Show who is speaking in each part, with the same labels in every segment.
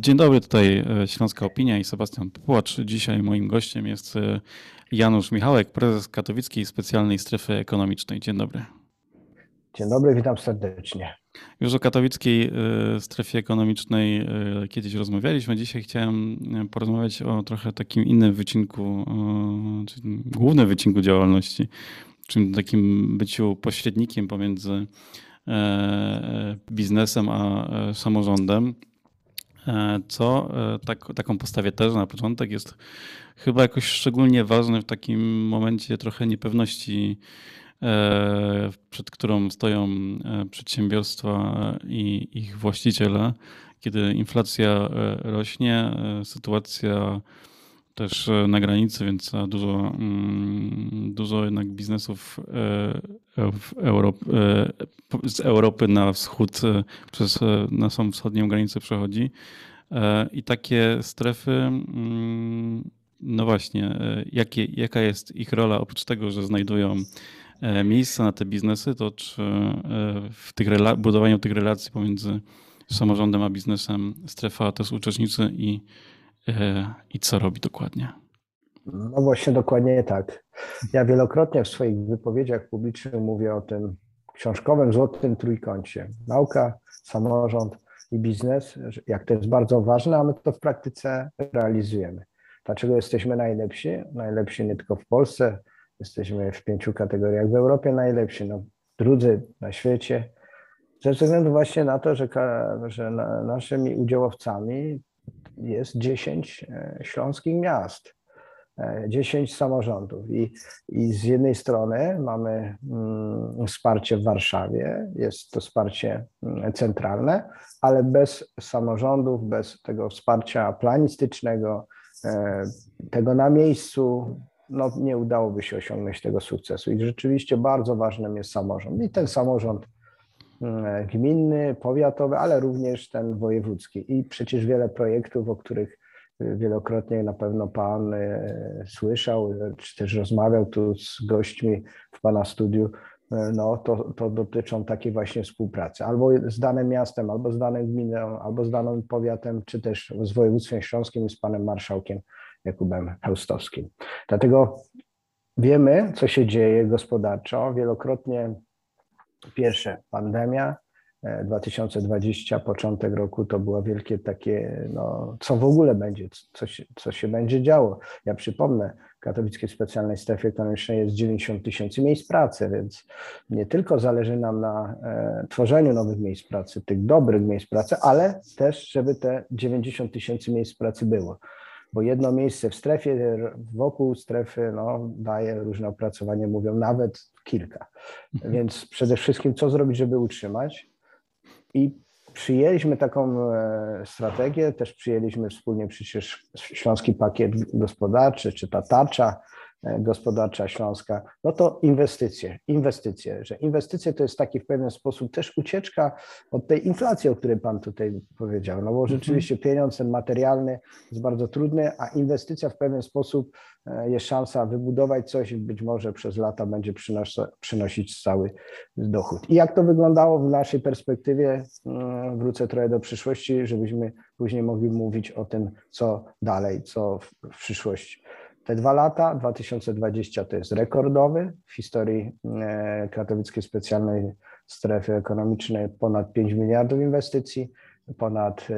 Speaker 1: Dzień dobry, tutaj e, Śląska Opinia i Sebastian Płacz. Dzisiaj moim gościem jest e, Janusz Michałek, prezes Katowickiej Specjalnej Strefy Ekonomicznej. Dzień dobry.
Speaker 2: Dzień dobry, witam serdecznie.
Speaker 1: Już o katowickiej e, strefie ekonomicznej kiedyś rozmawialiśmy. Dzisiaj chciałem porozmawiać o trochę takim innym wycinku, czyli głównym wycinku działalności, czyli takim byciu pośrednikiem pomiędzy biznesem a samorządem. E, co e, tak, taką postawię też na początek jest chyba jakoś szczególnie ważne w takim momencie trochę niepewności, e, przed którą stoją przedsiębiorstwa i ich właściciele, kiedy inflacja rośnie, sytuacja też e, na granicy, więc e, dużo, mm, dużo jednak biznesów e, w Europie, z Europy na wschód przez naszą wschodnią granicę przechodzi. I takie strefy, mm, no właśnie, jakie, jaka jest ich rola, oprócz tego, że znajdują miejsca na te biznesy, to czy w tych budowaniu tych relacji pomiędzy samorządem a biznesem strefa to jest uczestnicy i E, i co robi dokładnie?
Speaker 2: No właśnie dokładnie tak. Ja wielokrotnie w swoich wypowiedziach publicznych mówię o tym książkowym złotym trójkącie. Nauka, samorząd i biznes, jak to jest bardzo ważne, a my to w praktyce realizujemy. Dlaczego jesteśmy najlepsi? Najlepsi nie tylko w Polsce, jesteśmy w pięciu kategoriach w Europie najlepsi, no, drudzy na świecie. Ze względu właśnie na to, że, że naszymi udziałowcami jest 10 e, śląskich miast, 10 e, samorządów. I, I z jednej strony mamy mm, wsparcie w Warszawie, jest to wsparcie mm, centralne, ale bez samorządów, bez tego wsparcia planistycznego, e, tego na miejscu, no, nie udałoby się osiągnąć tego sukcesu. I rzeczywiście bardzo ważnym jest samorząd. I ten samorząd gminny, powiatowy, ale również ten wojewódzki. I przecież wiele projektów, o których e, wielokrotnie na pewno Pan e, słyszał, czy też rozmawiał tu z gośćmi w Pana studiu, no to, to dotyczą takiej właśnie współpracy. Albo z danym miastem, albo z danym gminą, albo z danym powiatem, czy też z województwem śląskim i z Panem Marszałkiem Jakubem Heustowskim. Dlatego wiemy, co się dzieje gospodarczo. Wielokrotnie Pierwsze, pandemia, 2020, e, początek roku to było wielkie takie, no, co w ogóle będzie, co się, co się będzie działo. Ja przypomnę, w katowickiej specjalnej strefie ekonomicznej jest 90 tysięcy miejsc pracy, więc nie tylko zależy nam na e, tworzeniu nowych miejsc pracy, tych dobrych miejsc pracy, ale też, żeby te 90 tysięcy miejsc pracy było bo jedno miejsce w strefie, wokół strefy no, daje różne opracowanie, mówią nawet kilka. Mhm. Więc przede wszystkim co zrobić, żeby utrzymać? I przyjęliśmy taką e, strategię, też przyjęliśmy wspólnie przecież Śląski Pakiet Gospodarczy, czy ta tarcza gospodarcza Śląska, no to inwestycje, inwestycje, że inwestycje to jest taki w pewien sposób też ucieczka od tej inflacji, o której Pan tutaj powiedział, no bo mhm. rzeczywiście pieniądz ten materialny jest bardzo trudny, a inwestycja w pewien sposób e, jest szansa wybudować coś i być może przez lata będzie przynosić cały dochód. I jak to wyglądało w naszej perspektywie, mm, wrócę trochę do przyszłości, żebyśmy później mogli mówić o tym, co dalej, co w, w przyszłości. Te dwa lata, 2020 to jest rekordowy w historii e, Katowickiej Specjalnej Strefy Ekonomicznej ponad 5 miliardów inwestycji, ponad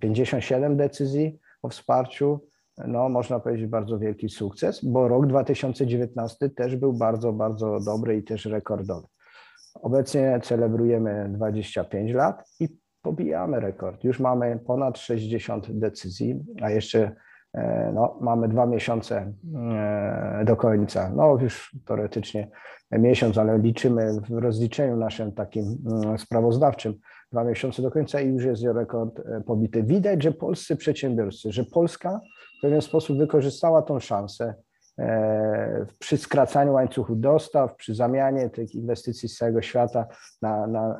Speaker 2: 57 e, decyzji o wsparciu. No, można powiedzieć bardzo wielki sukces, bo rok 2019 też był bardzo, bardzo dobry i też rekordowy. Obecnie celebrujemy 25 lat i pobijamy rekord. Już mamy ponad 60 decyzji, a jeszcze no, mamy dwa miesiące e, do końca. No już teoretycznie miesiąc, ale liczymy w rozliczeniu naszym takim mm, sprawozdawczym dwa miesiące do końca i już jest rekord e, pobity. Widać, że polscy przedsiębiorcy, że Polska w pewien sposób wykorzystała tą szansę przy skracaniu łańcuchu dostaw, przy zamianie tych inwestycji z całego świata na, na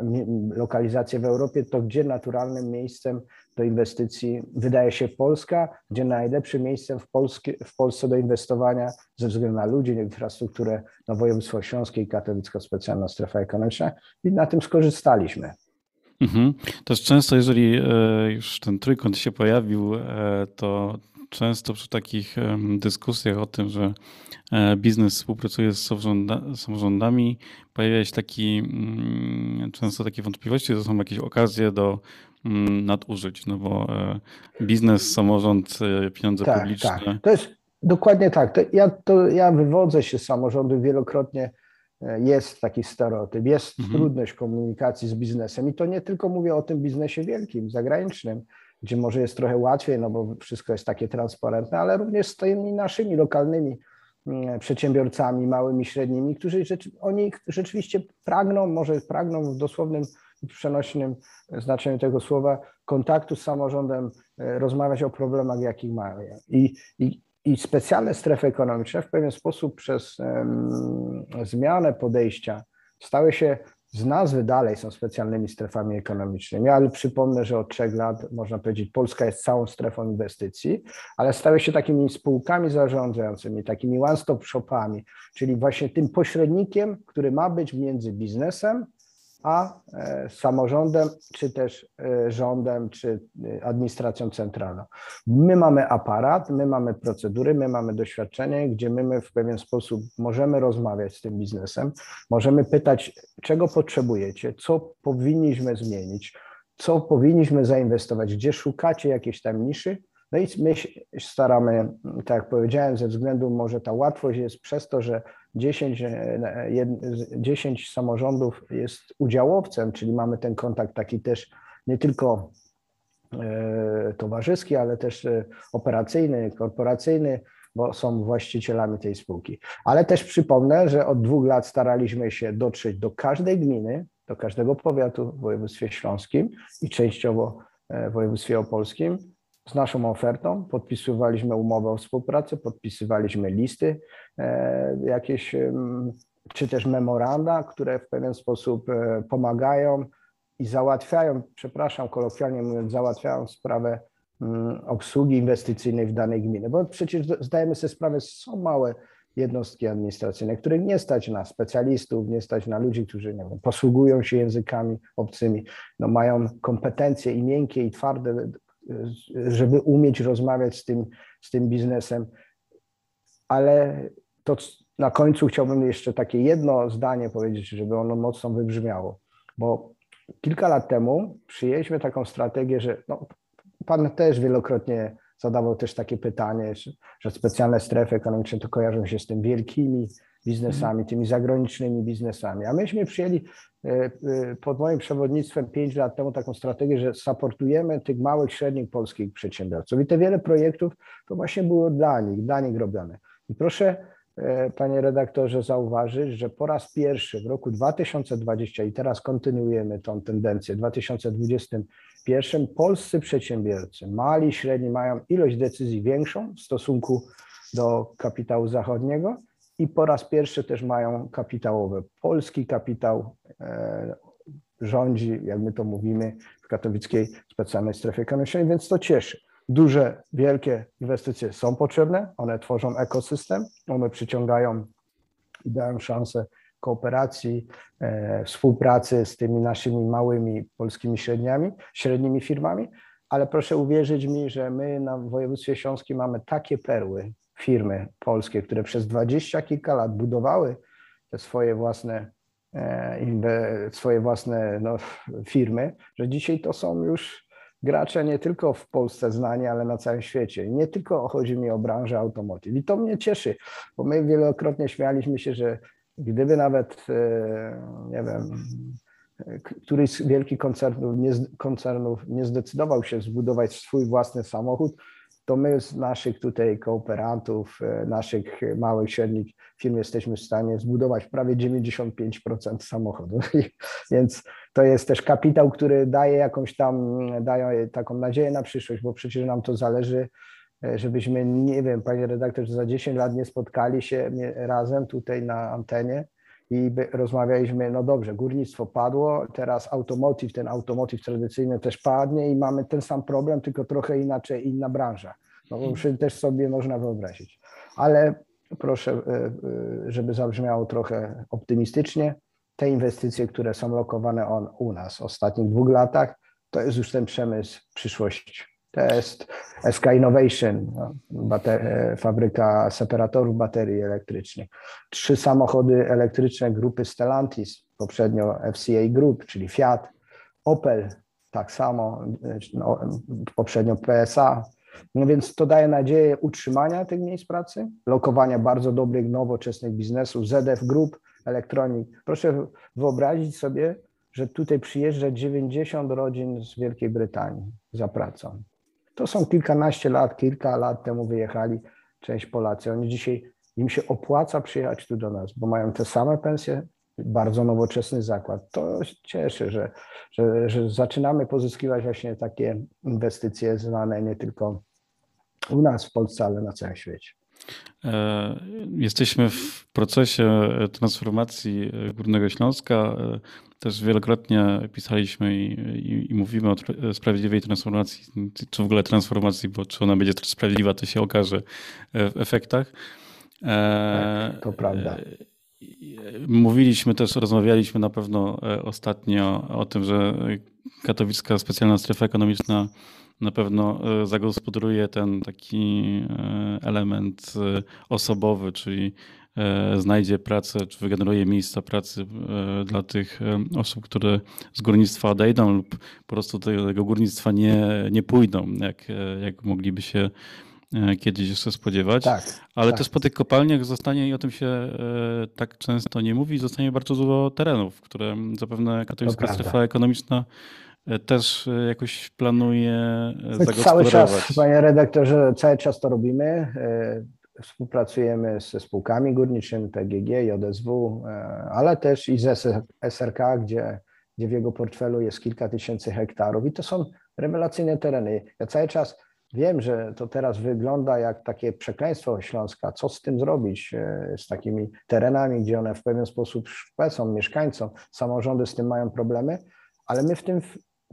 Speaker 2: lokalizację w Europie, to gdzie naturalnym miejscem do inwestycji wydaje się Polska, gdzie najlepszym miejscem w, Polskie, w Polsce do inwestowania ze względu na ludzi, infrastrukturę, no województwo śląskie i katowicko specjalna strefa ekonomiczna i na tym skorzystaliśmy.
Speaker 1: Mhm. Też często, jeżeli e, już ten trójkąt się pojawił, e, to często przy takich dyskusjach o tym, że e, biznes współpracuje z samorządami, pojawia się taki, mm, często takie wątpliwości, że są jakieś okazje do nadużyć, no bo biznes, samorząd, pieniądze
Speaker 2: tak,
Speaker 1: publiczne.
Speaker 2: Tak. To jest dokładnie tak. To ja, to ja wywodzę się z samorządu wielokrotnie jest taki stereotyp, jest mhm. trudność komunikacji z biznesem i to nie tylko mówię o tym biznesie wielkim, zagranicznym, gdzie może jest trochę łatwiej, no bo wszystko jest takie transparentne, ale również z tymi naszymi lokalnymi mm, przedsiębiorcami, małymi, średnimi, którzy rzeczy, oni rzeczywiście pragną, może pragną w dosłownym i przenośnym znaczeniu tego słowa, kontaktu z samorządem, e, rozmawiać o problemach, jakich mają. I, i, i specjalne strefy ekonomiczne w pewien sposób przez um, zmianę podejścia stały się z nazwy dalej są specjalnymi strefami ekonomicznymi, ale przypomnę, że od trzech lat można powiedzieć, Polska jest całą strefą inwestycji, ale stały się takimi spółkami zarządzającymi, takimi one-stop shopami, czyli właśnie tym pośrednikiem, który ma być między biznesem a e, samorządem, czy też e, rządem, czy e, administracją centralną. My mamy aparat, my mamy procedury, my mamy doświadczenie, gdzie my w pewien sposób możemy rozmawiać z tym biznesem, możemy pytać, czego potrzebujecie, co powinniśmy zmienić, co powinniśmy zainwestować, gdzie szukacie jakiejś tam niszy, no i my staramy, tak jak powiedziałem, ze względu może ta łatwość jest przez to, że 10, 10 e, samorządów jest udziałowcem, czyli mamy ten kontakt taki też nie tylko e, towarzyski, ale też e, operacyjny, korporacyjny, bo są właścicielami tej spółki. Ale też przypomnę, że od dwóch lat staraliśmy się dotrzeć do każdej gminy, do każdego powiatu w województwie śląskim i częściowo w województwie opolskim z naszą ofertą, podpisywaliśmy umowę o współpracy, podpisywaliśmy listy e, jakieś, czy też memoranda, które w pewien sposób e, pomagają i załatwiają, przepraszam, kolokwialnie mówiąc, załatwiają sprawę mm, obsługi inwestycyjnej w danej gminie, bo przecież zdajemy sobie sprawę, są małe jednostki administracyjne, których nie stać na specjalistów, nie stać na ludzi, którzy nie wiem, posługują się językami obcymi, no mają kompetencje i miękkie, i twarde żeby umieć rozmawiać z tym, z tym biznesem. Ale to na końcu chciałbym jeszcze takie jedno zdanie powiedzieć, żeby ono mocno wybrzmiało, bo kilka lat temu przyjęliśmy taką strategię, że no, pan też wielokrotnie zadawał też takie pytanie, że specjalne strefy ekonomiczne to kojarzą się z tym wielkimi biznesami, tymi zagranicznymi biznesami. A myśmy przyjęli e, e, pod moim przewodnictwem pięć lat temu taką strategię, że supportujemy tych małych, średnich polskich przedsiębiorców. I te wiele projektów to właśnie było dla nich, dla nich robione. I proszę, e, panie redaktorze, zauważyć, że po raz pierwszy w roku 2020 i teraz kontynuujemy tą tendencję, w 2021 polscy przedsiębiorcy, mali, średni, mają ilość decyzji większą w stosunku do kapitału zachodniego i po raz pierwszy też mają kapitałowe. Polski kapitał e, rządzi, jak my to mówimy, w katowickiej specjalnej strefie ekonomicznej, więc to cieszy. Duże, wielkie inwestycje są potrzebne, one tworzą ekosystem, one przyciągają i dają szansę kooperacji, e, współpracy z tymi naszymi małymi polskimi średniami, średnimi firmami, ale proszę uwierzyć mi, że my na województwie śląskim mamy takie perły, firmy polskie, które przez dwadzieścia kilka lat budowały te swoje własne, e, swoje własne no, firmy, że dzisiaj to są już gracze nie tylko w Polsce znani, ale na całym świecie. nie tylko chodzi mi o branżę automotive. I to mnie cieszy, bo my wielokrotnie śmialiśmy się, że gdyby nawet, e, nie wiem, któryś z wielkich koncernów nie, koncernów nie zdecydował się zbudować swój własny samochód, to my z naszych tutaj kooperantów, e, naszych małych, średnich firm jesteśmy w stanie zbudować prawie 95% samochodów. Więc to jest też kapitał, który daje jakąś tam, daje taką nadzieję na przyszłość, bo przecież nam to zależy, e, żebyśmy, nie wiem, panie redaktorze, za 10 lat nie spotkali się razem tutaj na antenie i rozmawialiśmy, no dobrze, górnictwo padło, teraz automotive, ten automotive tradycyjny też padnie i mamy ten sam problem, tylko trochę inaczej, inna branża. No bo też sobie można wyobrazić. Ale proszę, e, e, żeby zabrzmiało trochę optymistycznie, te inwestycje, które są lokowane on, u nas w ostatnich dwóch latach, to jest już ten przemysł przyszłości. To jest SK Innovation, no, bater- e, fabryka separatorów baterii elektrycznych. Trzy samochody elektryczne grupy Stellantis, poprzednio FCA Group, czyli Fiat, Opel, tak samo, no, poprzednio PSA. No więc to daje nadzieję utrzymania tych miejsc pracy, lokowania bardzo dobrych, nowoczesnych biznesów, ZF Group, Electronic. Proszę wyobrazić sobie, że tutaj przyjeżdża 90 rodzin z Wielkiej Brytanii za pracą. To są kilkanaście lat, kilka lat temu wyjechali część Polacy. Oni dzisiaj, im się opłaca przyjechać tu do nas, bo mają te same pensje, bardzo nowoczesny zakład. To cieszy, że, że, że zaczynamy pozyskiwać właśnie takie inwestycje znane nie tylko u nas w Polsce, ale na całym świecie.
Speaker 1: E, jesteśmy w procesie transformacji Górnego Śląska. E, też wielokrotnie pisaliśmy i, i, i, mówimy o sprawiedliwej transformacji, czy w ogóle transformacji, bo czy ona będzie sprawiedliwa, to się okaże w efektach.
Speaker 2: Tak, to prawda.
Speaker 1: Mówiliśmy też, rozmawialiśmy na pewno ostatnio o tym, że katowicka specjalna strefa ekonomiczna na pewno zagospodaruje ten taki element osobowy, czyli E, znajdzie pracę, czy wygeneruje miejsca pracy e, dla tych e, osób, które z górnictwa odejdą lub po prostu do tego górnictwa nie, nie pójdą, jak, jak mogliby się kiedyś jeszcze spodziewać.
Speaker 2: Tak,
Speaker 1: Ale
Speaker 2: tak.
Speaker 1: też po tych kopalniach zostanie, i o tym się tak często nie mówi, zostanie bardzo dużo terenów, które zapewne katowicka strefa ekonomiczna też jakoś planuje
Speaker 2: My
Speaker 1: zagospodarować.
Speaker 2: Cały czas, panie redaktorze, cały czas to robimy. Współpracujemy ze spółkami górniczymi, PGG, JSW, e, ale też i z SRK, gdzie, gdzie w jego portfelu jest kilka tysięcy hektarów i to są rewelacyjne tereny. Ja cały czas wiem, że to teraz wygląda jak takie przekleństwo Śląska. Co z tym zrobić, e, z takimi terenami, gdzie one w pewien sposób szpecą mieszkańcom, samorządy z tym mają problemy, ale my w tym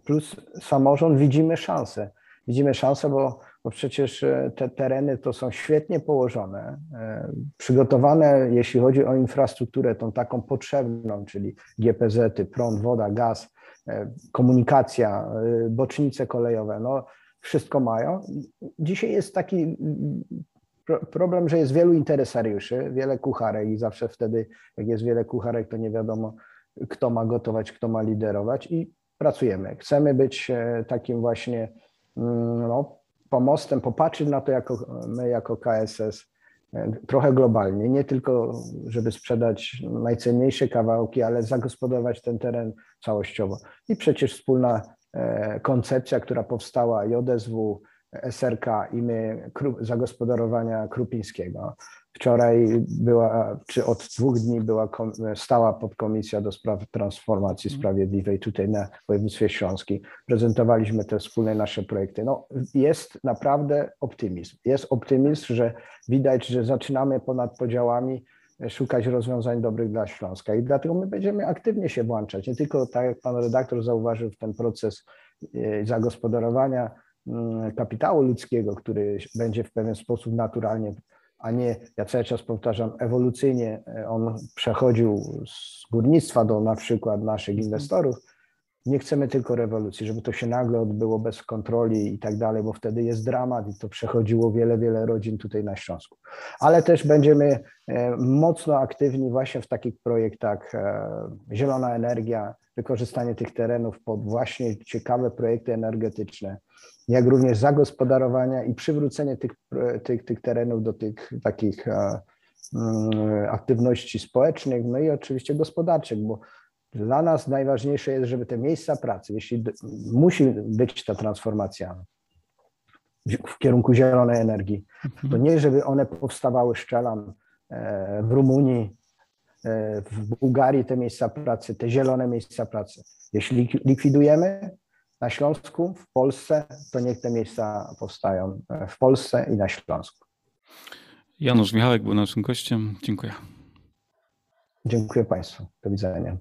Speaker 2: plus samorząd widzimy szansę. Widzimy szansę, bo bo przecież e, te tereny to są świetnie położone, e, przygotowane, jeśli chodzi o infrastrukturę, tą taką potrzebną, czyli GPZ-y, prąd, woda, gaz, e, komunikacja, bocznice kolejowe, no wszystko mają. Dzisiaj jest taki problem, że jest wielu interesariuszy, wiele kucharek i zawsze wtedy, jak jest wiele kucharek, to nie wiadomo, kto ma gotować, kto ma liderować i pracujemy. Chcemy być takim właśnie mm, no, pomostem, popatrzeć na to jako, my jako KSS e, trochę globalnie, nie tylko żeby sprzedać najcenniejsze kawałki, ale zagospodarować ten teren całościowo. I przecież wspólna e, koncepcja, która powstała JSW, SRK i my zagospodarowania Krupińskiego. Wczoraj była, czy od dwóch dni była stała podkomisja do spraw transformacji mhm. sprawiedliwej tutaj na województwie śląskim. Prezentowaliśmy te wspólne nasze projekty. No, jest naprawdę optymizm. Jest optymizm, że widać, że zaczynamy ponad podziałami szukać rozwiązań dobrych dla Śląska i dlatego my będziemy aktywnie się włączać. Nie tylko, tak jak pan redaktor zauważył, w ten proces e, zagospodarowania mm, kapitału ludzkiego, który będzie w pewien sposób naturalnie a nie, ja cały czas powtarzam, ewolucyjnie e, on przechodził z górnictwa do na przykład naszych mhm. inwestorów. Nie chcemy tylko rewolucji, żeby to się nagle odbyło bez kontroli i tak dalej, bo wtedy jest dramat i to przechodziło wiele, wiele rodzin tutaj na Śląsku. Ale też będziemy e, mocno aktywni właśnie w takich projektach e, zielona energia, wykorzystanie tych terenów pod właśnie ciekawe projekty energetyczne jak również zagospodarowania i przywrócenie tych, tych, tych terenów do tych takich mm, aktywności społecznych, no i oczywiście gospodarczych, bo dla nas najważniejsze jest, żeby te miejsca pracy, jeśli musi być ta transformacja w kierunku zielonej energii, to nie żeby one powstawały szczelam e, w Rumunii, e, w Bułgarii te miejsca pracy, te zielone miejsca pracy. Jeśli likwidujemy, na Śląsku, w Polsce, to niech te miejsca powstają w Polsce i na Śląsku.
Speaker 1: Janusz Michałek był naszym gościem. Dziękuję.
Speaker 2: Dziękuję Państwu. Do widzenia.